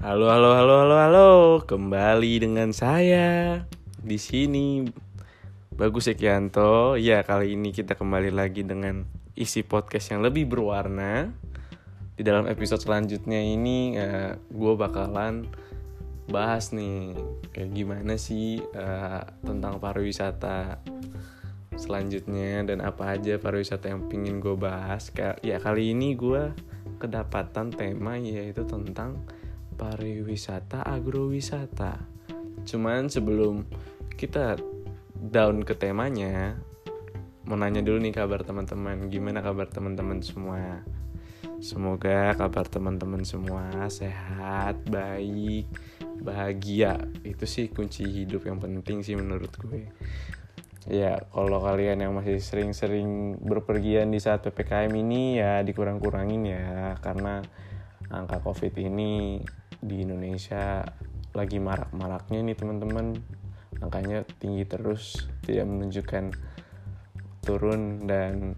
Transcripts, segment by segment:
Halo, halo, halo, halo, halo. Kembali dengan saya di sini Bagus Sekianto. Ya, kali ini kita kembali lagi dengan isi podcast yang lebih berwarna. Di dalam episode selanjutnya ini uh, eh, gue bakalan bahas nih kayak gimana sih uh, tentang pariwisata selanjutnya dan apa aja pariwisata yang pingin gue bahas. Ya kali ini gue kedapatan tema yaitu tentang pariwisata agrowisata. Cuman sebelum kita down ke temanya, mau nanya dulu nih kabar teman-teman. Gimana kabar teman-teman semua? Semoga kabar teman-teman semua sehat, baik, bahagia. Itu sih kunci hidup yang penting sih menurut gue. Ya, kalau kalian yang masih sering-sering berpergian di saat PPKM ini ya dikurang-kurangin ya karena angka Covid ini di Indonesia lagi marak-maraknya nih teman-teman. Angkanya tinggi terus tidak menunjukkan turun dan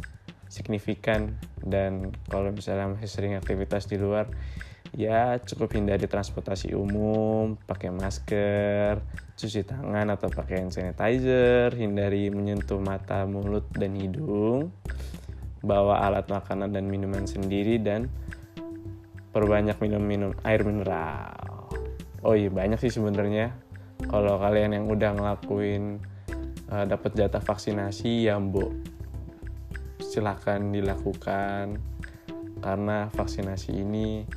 signifikan. Dan kalau misalnya masih sering aktivitas di luar ya cukup hindari transportasi umum pakai masker cuci tangan atau pakai hand sanitizer hindari menyentuh mata mulut dan hidung bawa alat makanan dan minuman sendiri dan perbanyak minum-minum air mineral. Oh iya banyak sih sebenarnya. Kalau kalian yang udah ngelakuin uh, dapat jatah vaksinasi ya mbok silahkan dilakukan karena vaksinasi ini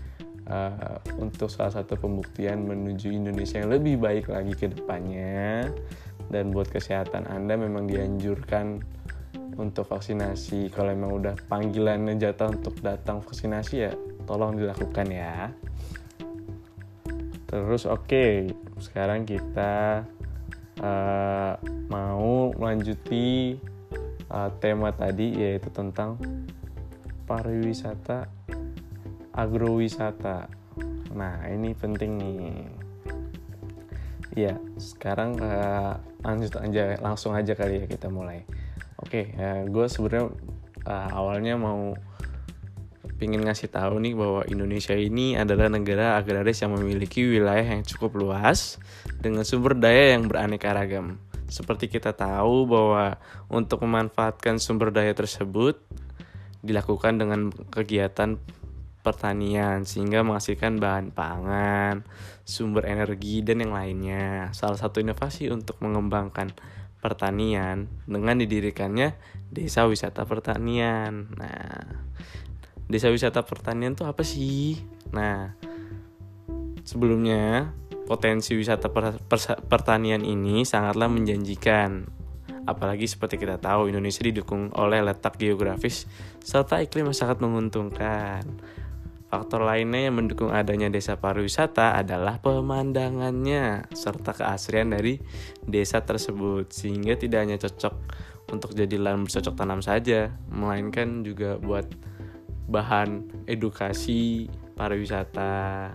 uh, untuk salah satu pembuktian menuju Indonesia yang lebih baik lagi ke depannya dan buat kesehatan Anda memang dianjurkan untuk vaksinasi kalau memang udah panggilannya jatah untuk datang vaksinasi ya tolong dilakukan ya. Terus oke. Okay, sekarang kita uh, mau melanjuti uh, tema tadi yaitu tentang pariwisata agrowisata. Nah ini penting nih. Ya sekarang uh, lanjut aja langsung aja kali ya kita mulai. Oke okay, uh, gue sebenarnya uh, awalnya mau ingin ngasih tahu nih bahwa Indonesia ini adalah negara agraris yang memiliki wilayah yang cukup luas dengan sumber daya yang beraneka ragam. Seperti kita tahu bahwa untuk memanfaatkan sumber daya tersebut dilakukan dengan kegiatan pertanian sehingga menghasilkan bahan pangan, sumber energi dan yang lainnya. Salah satu inovasi untuk mengembangkan pertanian dengan didirikannya desa wisata pertanian. Nah, desa wisata pertanian tuh apa sih? Nah, sebelumnya potensi wisata per pertanian ini sangatlah menjanjikan. Apalagi seperti kita tahu Indonesia didukung oleh letak geografis serta iklim yang sangat menguntungkan. Faktor lainnya yang mendukung adanya desa pariwisata adalah pemandangannya serta keasrian dari desa tersebut sehingga tidak hanya cocok untuk jadi lahan bercocok tanam saja, melainkan juga buat bahan edukasi pariwisata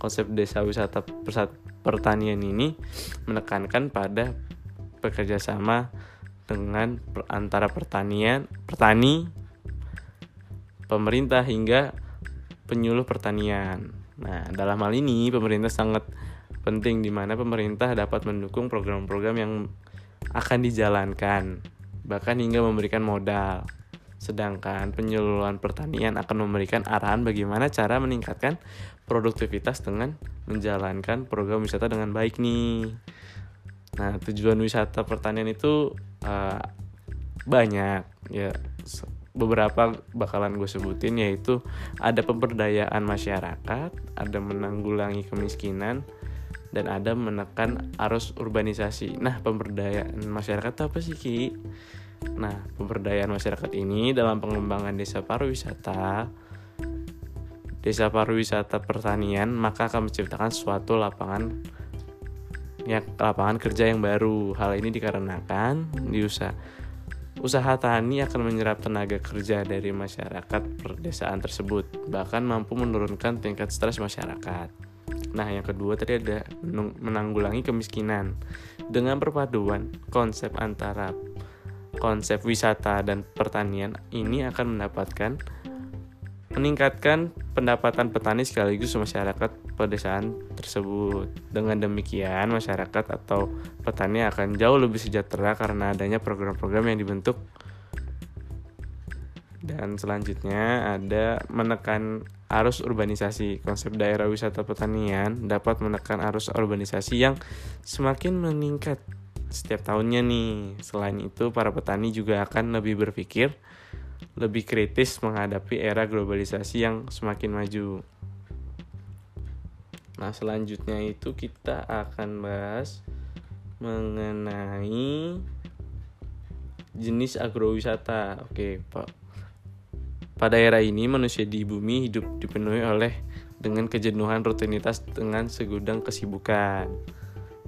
konsep desa wisata pertanian ini menekankan pada bekerja sama dengan antara pertanian petani pemerintah hingga penyuluh pertanian. Nah dalam hal ini pemerintah sangat penting di mana pemerintah dapat mendukung program-program yang akan dijalankan bahkan hingga memberikan modal Sedangkan penyuluhan pertanian akan memberikan arahan bagaimana cara meningkatkan produktivitas dengan menjalankan program wisata dengan baik nih. Nah, tujuan wisata pertanian itu uh, banyak ya beberapa bakalan gue sebutin yaitu ada pemberdayaan masyarakat, ada menanggulangi kemiskinan, dan ada menekan arus urbanisasi. Nah, pemberdayaan masyarakat itu apa sih Ki? Nah, pemberdayaan masyarakat ini dalam pengembangan desa pariwisata, desa pariwisata pertanian, maka akan menciptakan suatu lapangan ya lapangan kerja yang baru. Hal ini dikarenakan di usaha usaha tani akan menyerap tenaga kerja dari masyarakat perdesaan tersebut, bahkan mampu menurunkan tingkat stres masyarakat. Nah, yang kedua tadi ada menanggulangi kemiskinan dengan perpaduan konsep antara konsep wisata dan pertanian ini akan mendapatkan meningkatkan pendapatan petani sekaligus masyarakat pedesaan tersebut. Dengan demikian, masyarakat atau petani akan jauh lebih sejahtera karena adanya program-program yang dibentuk. Dan selanjutnya ada menekan arus urbanisasi. Konsep daerah wisata pertanian dapat menekan arus urbanisasi yang semakin meningkat setiap tahunnya nih. Selain itu, para petani juga akan lebih berpikir lebih kritis menghadapi era globalisasi yang semakin maju. Nah, selanjutnya itu kita akan bahas mengenai jenis agrowisata. Oke, Pak. Pada era ini manusia di bumi hidup dipenuhi oleh dengan kejenuhan rutinitas dengan segudang kesibukan.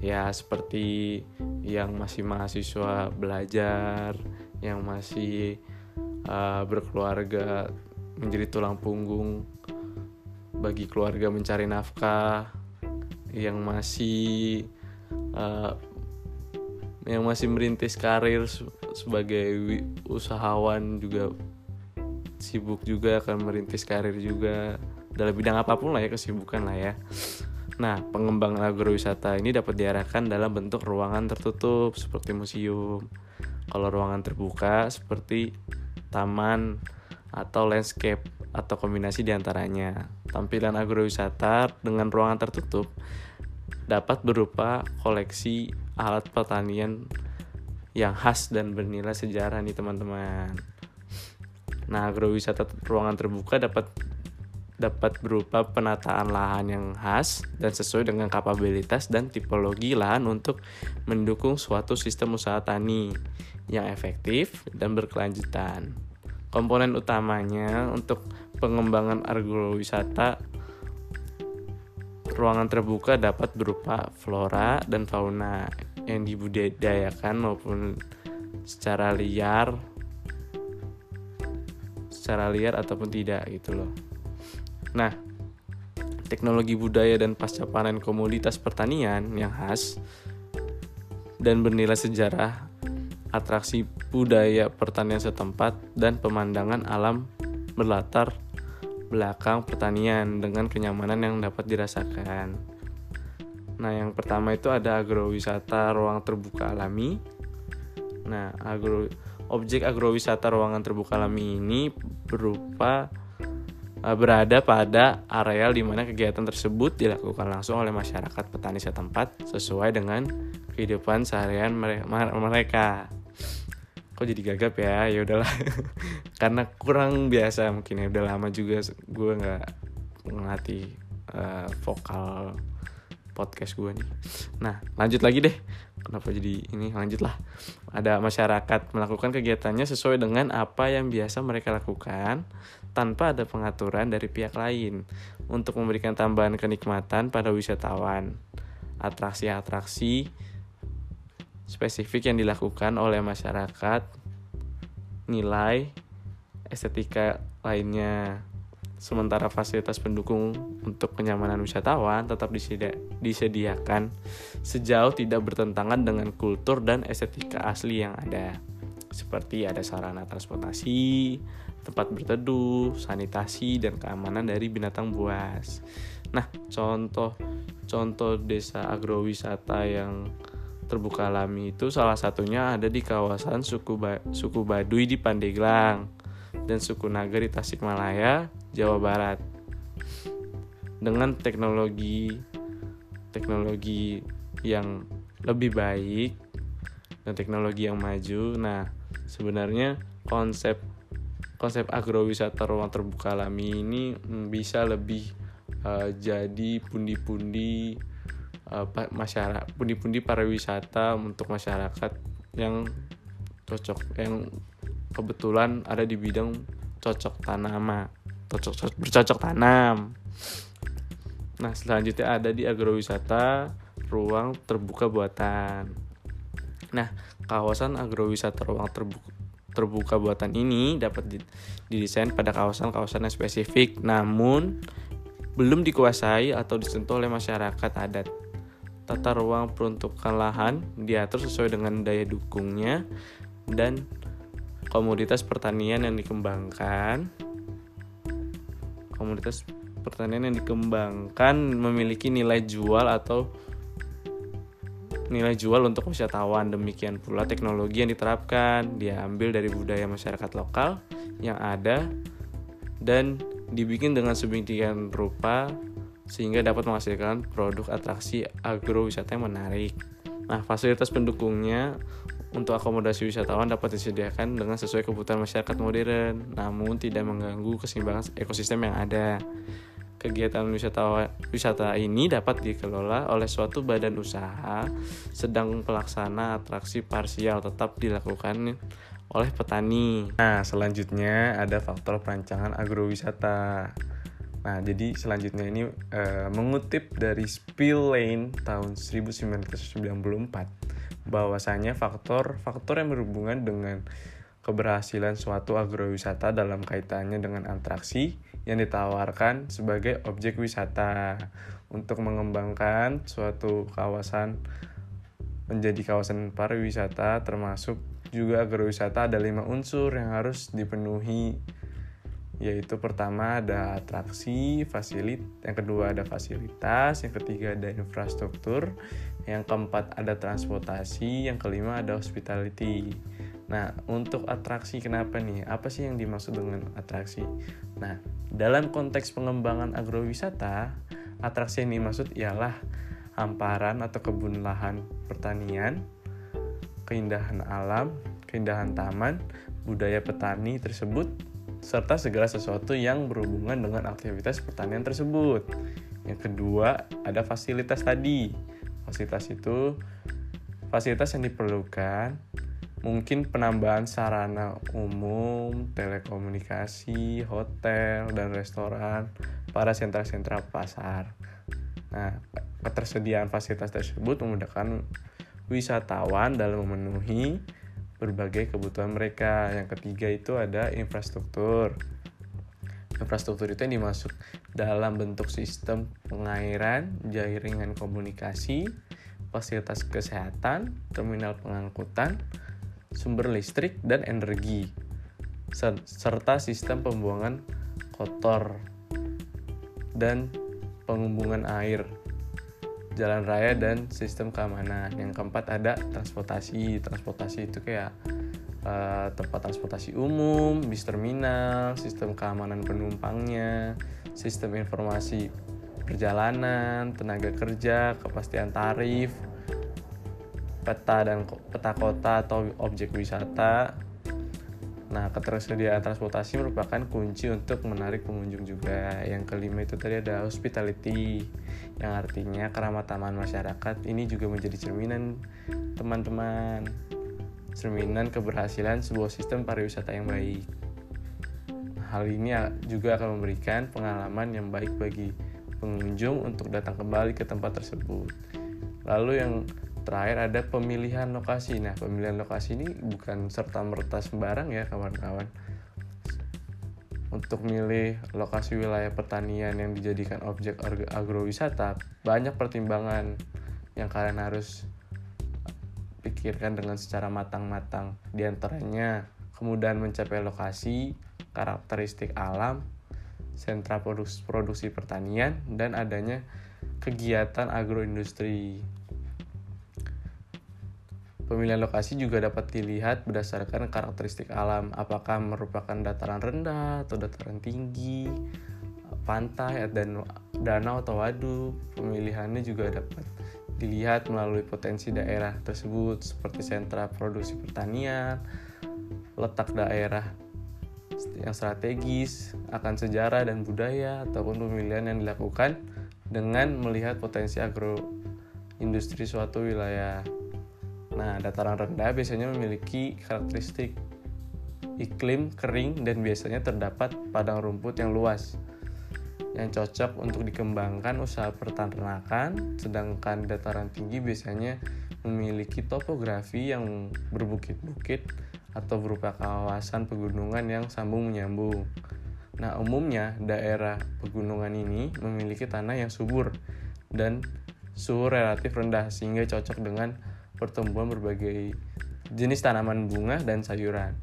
Ya, seperti yang masih mahasiswa belajar, yang masih uh, berkeluarga menjadi tulang punggung bagi keluarga mencari nafkah yang masih uh, yang masih merintis karir sebagai usahawan juga sibuk juga akan merintis karir juga dalam bidang apa pun lah ya kesibukan lah ya. Nah, pengembangan agrowisata ini dapat diarahkan dalam bentuk ruangan tertutup seperti museum. Kalau ruangan terbuka seperti taman atau landscape atau kombinasi di antaranya. Tampilan agrowisata dengan ruangan tertutup dapat berupa koleksi alat pertanian yang khas dan bernilai sejarah nih teman-teman. Nah, agrowisata ruangan terbuka dapat dapat berupa penataan lahan yang khas dan sesuai dengan kapabilitas dan tipologi lahan untuk mendukung suatu sistem usaha tani yang efektif dan berkelanjutan. Komponen utamanya untuk pengembangan agrowisata ruangan terbuka dapat berupa flora dan fauna yang dibudidayakan maupun secara liar secara liar ataupun tidak gitu loh. Nah, teknologi budaya dan pasca panen komoditas pertanian yang khas dan bernilai sejarah atraksi budaya pertanian setempat, dan pemandangan alam berlatar belakang pertanian dengan kenyamanan yang dapat dirasakan. Nah, yang pertama itu ada agrowisata ruang terbuka alami. Nah, agro objek agrowisata ruangan terbuka alami ini berupa berada pada areal di mana kegiatan tersebut dilakukan langsung oleh masyarakat petani setempat sesuai dengan kehidupan seharian mereka. Kok jadi gagap ya? Ya udahlah. Karena kurang biasa mungkin ya. Udah lama juga gue nggak ngelatih uh, vokal podcast gue nih. Nah lanjut lagi deh. Kenapa jadi ini? Lanjut lah ada masyarakat melakukan kegiatannya sesuai dengan apa yang biasa mereka lakukan tanpa ada pengaturan dari pihak lain untuk memberikan tambahan kenikmatan pada wisatawan atraksi-atraksi spesifik yang dilakukan oleh masyarakat, nilai, estetika lainnya. Sementara fasilitas pendukung untuk kenyamanan wisatawan tetap disedia disediakan sejauh tidak bertentangan dengan kultur dan estetika asli yang ada. Seperti ada sarana transportasi, tempat berteduh, sanitasi, dan keamanan dari binatang buas. Nah, contoh contoh desa agrowisata yang terbuka alami itu salah satunya ada di kawasan suku ba suku Baduy di Pandeglang dan suku Naga di Tasikmalaya, Jawa Barat. Dengan teknologi teknologi yang lebih baik dan teknologi yang maju. Nah, sebenarnya konsep konsep agrowisata ruang terbuka alami ini mm, bisa lebih uh, jadi pundi-pundi uh, masyarakat pundi-pundi pariwisata untuk masyarakat yang cocok yang kebetulan ada di bidang cocok tanam cocok bercocok tanam. Nah selanjutnya ada di agrowisata ruang terbuka buatan nah kawasan agrowisata ruang terbuka terbuka buatan ini dapat didesain pada kawasan-kawasan yang spesifik namun belum dikuasai atau disentuh oleh masyarakat adat. Tata ruang peruntukan lahan diatur sesuai dengan daya dukungnya dan komoditas pertanian yang dikembangkan. Komoditas pertanian yang dikembangkan memiliki nilai jual atau nilai jual untuk wisatawan. Demikian pula teknologi yang diterapkan diambil dari budaya masyarakat lokal yang ada dan dibikin dengan sedemikian rupa sehingga dapat menghasilkan produk atraksi agrowisata yang menarik. Nah, fasilitas pendukungnya untuk akomodasi wisatawan dapat disediakan dengan sesuai kebutuhan masyarakat modern, namun tidak mengganggu keseimbangan ekosistem yang ada. Kegiatan wisata, wisata ini dapat dikelola oleh suatu badan usaha, sedang pelaksana atraksi parsial tetap dilakukan oleh petani. Nah, selanjutnya ada faktor perancangan agrowisata. Nah, jadi selanjutnya ini e, mengutip dari Spill Lane tahun 1994 bahwasanya faktor-faktor yang berhubungan dengan keberhasilan suatu agrowisata dalam kaitannya dengan atraksi yang ditawarkan sebagai objek wisata untuk mengembangkan suatu kawasan menjadi kawasan pariwisata termasuk juga agrowisata ada lima unsur yang harus dipenuhi yaitu pertama ada atraksi, fasilit, yang kedua ada fasilitas, yang ketiga ada infrastruktur, yang keempat ada transportasi, yang kelima ada hospitality. Nah, untuk atraksi kenapa nih? Apa sih yang dimaksud dengan atraksi? Nah, dalam konteks pengembangan agrowisata, atraksi yang dimaksud ialah hamparan atau kebun lahan pertanian, keindahan alam, keindahan taman, budaya petani tersebut, serta segala sesuatu yang berhubungan dengan aktivitas pertanian tersebut. Yang kedua, ada fasilitas tadi. Fasilitas itu fasilitas yang diperlukan mungkin penambahan sarana umum, telekomunikasi, hotel, dan restoran pada sentra-sentra pasar. Nah, ketersediaan fasilitas tersebut memudahkan wisatawan dalam memenuhi berbagai kebutuhan mereka. Yang ketiga itu ada infrastruktur. Infrastruktur itu yang dimasuk dalam bentuk sistem pengairan, jaringan komunikasi, fasilitas kesehatan, terminal pengangkutan, sumber listrik dan energi, serta sistem pembuangan kotor dan penghubungan air jalan raya dan sistem keamanan. Yang keempat ada transportasi. Transportasi itu kayak uh, tempat transportasi umum, bis terminal, sistem keamanan penumpangnya, sistem informasi perjalanan, tenaga kerja, kepastian tarif, peta dan peta kota atau objek wisata, Nah, ketersediaan transportasi merupakan kunci untuk menarik pengunjung juga. Yang kelima itu tadi ada hospitality, yang artinya keramatan masyarakat. Ini juga menjadi cerminan teman-teman, cerminan keberhasilan sebuah sistem pariwisata yang baik. Hal ini juga akan memberikan pengalaman yang baik bagi pengunjung untuk datang kembali ke tempat tersebut. Lalu yang terakhir ada pemilihan lokasi. Nah pemilihan lokasi ini bukan serta merta sembarang ya kawan-kawan. Untuk milih lokasi wilayah pertanian yang dijadikan objek agrowisata banyak pertimbangan yang kalian harus pikirkan dengan secara matang-matang. Di antaranya kemudahan mencapai lokasi karakteristik alam sentra produksi pertanian dan adanya kegiatan agroindustri Pemilihan lokasi juga dapat dilihat berdasarkan karakteristik alam, apakah merupakan dataran rendah atau dataran tinggi, pantai dan danau atau waduk. Pemilihannya juga dapat dilihat melalui potensi daerah tersebut seperti sentra produksi pertanian, letak daerah yang strategis, akan sejarah dan budaya ataupun pemilihan yang dilakukan dengan melihat potensi agro industri suatu wilayah. Nah, dataran rendah biasanya memiliki karakteristik iklim kering dan biasanya terdapat padang rumput yang luas yang cocok untuk dikembangkan usaha peternakan, sedangkan dataran tinggi biasanya memiliki topografi yang berbukit-bukit atau berupa kawasan pegunungan yang sambung menyambung. Nah, umumnya daerah pegunungan ini memiliki tanah yang subur dan suhu relatif rendah sehingga cocok dengan pertumbuhan berbagai jenis tanaman bunga dan sayuran.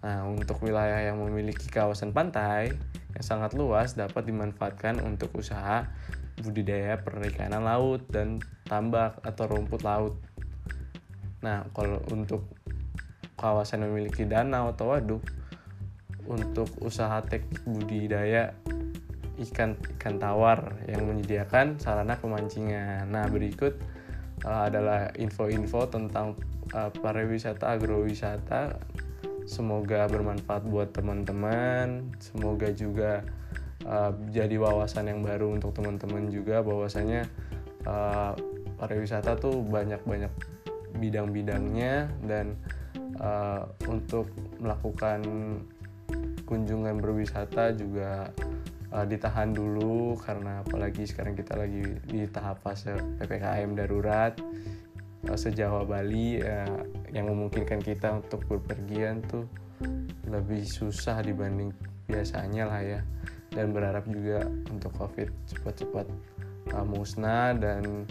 Nah, untuk wilayah yang memiliki kawasan pantai, yang sangat luas dapat dimanfaatkan untuk usaha budidaya perikanan laut dan tambak atau rumput laut. Nah, kalau untuk kawasan yang memiliki danau atau waduk, untuk usaha teknik budidaya ikan ikan tawar yang menyediakan sarana pemancingan. Nah, berikut uh, adalah info-info tentang uh, pariwisata agrowisata. Semoga bermanfaat buat teman-teman. Semoga juga uh, jadi wawasan yang baru untuk teman-teman juga bahwasanya uh, pariwisata tuh banyak-banyak bidang-bidangnya dan uh, untuk melakukan kunjungan berwisata juga uh, ditahan dulu karena apalagi sekarang kita lagi di tahap fase ppkm darurat uh, sejawa Bali uh, yang memungkinkan kita untuk berpergian tuh lebih susah dibanding biasanya lah ya. Dan berharap juga untuk covid cepat-cepat uh, musnah dan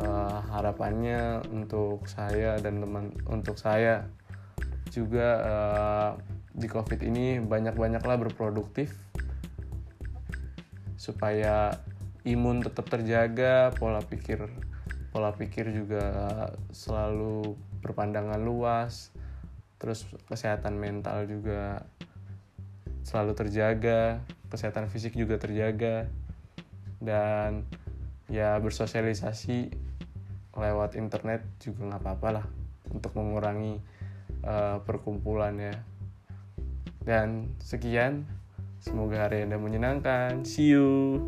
uh, harapannya untuk saya dan teman untuk saya juga uh, di covid ini banyak-banyaklah berproduktif supaya imun tetap terjaga pola pikir pola pikir juga selalu berpandangan luas terus kesehatan mental juga selalu terjaga kesehatan fisik juga terjaga dan ya bersosialisasi lewat internet juga nggak apa-apa lah untuk mengurangi uh, perkumpulan ya. Dan sekian Semoga hari Anda menyenangkan. See you.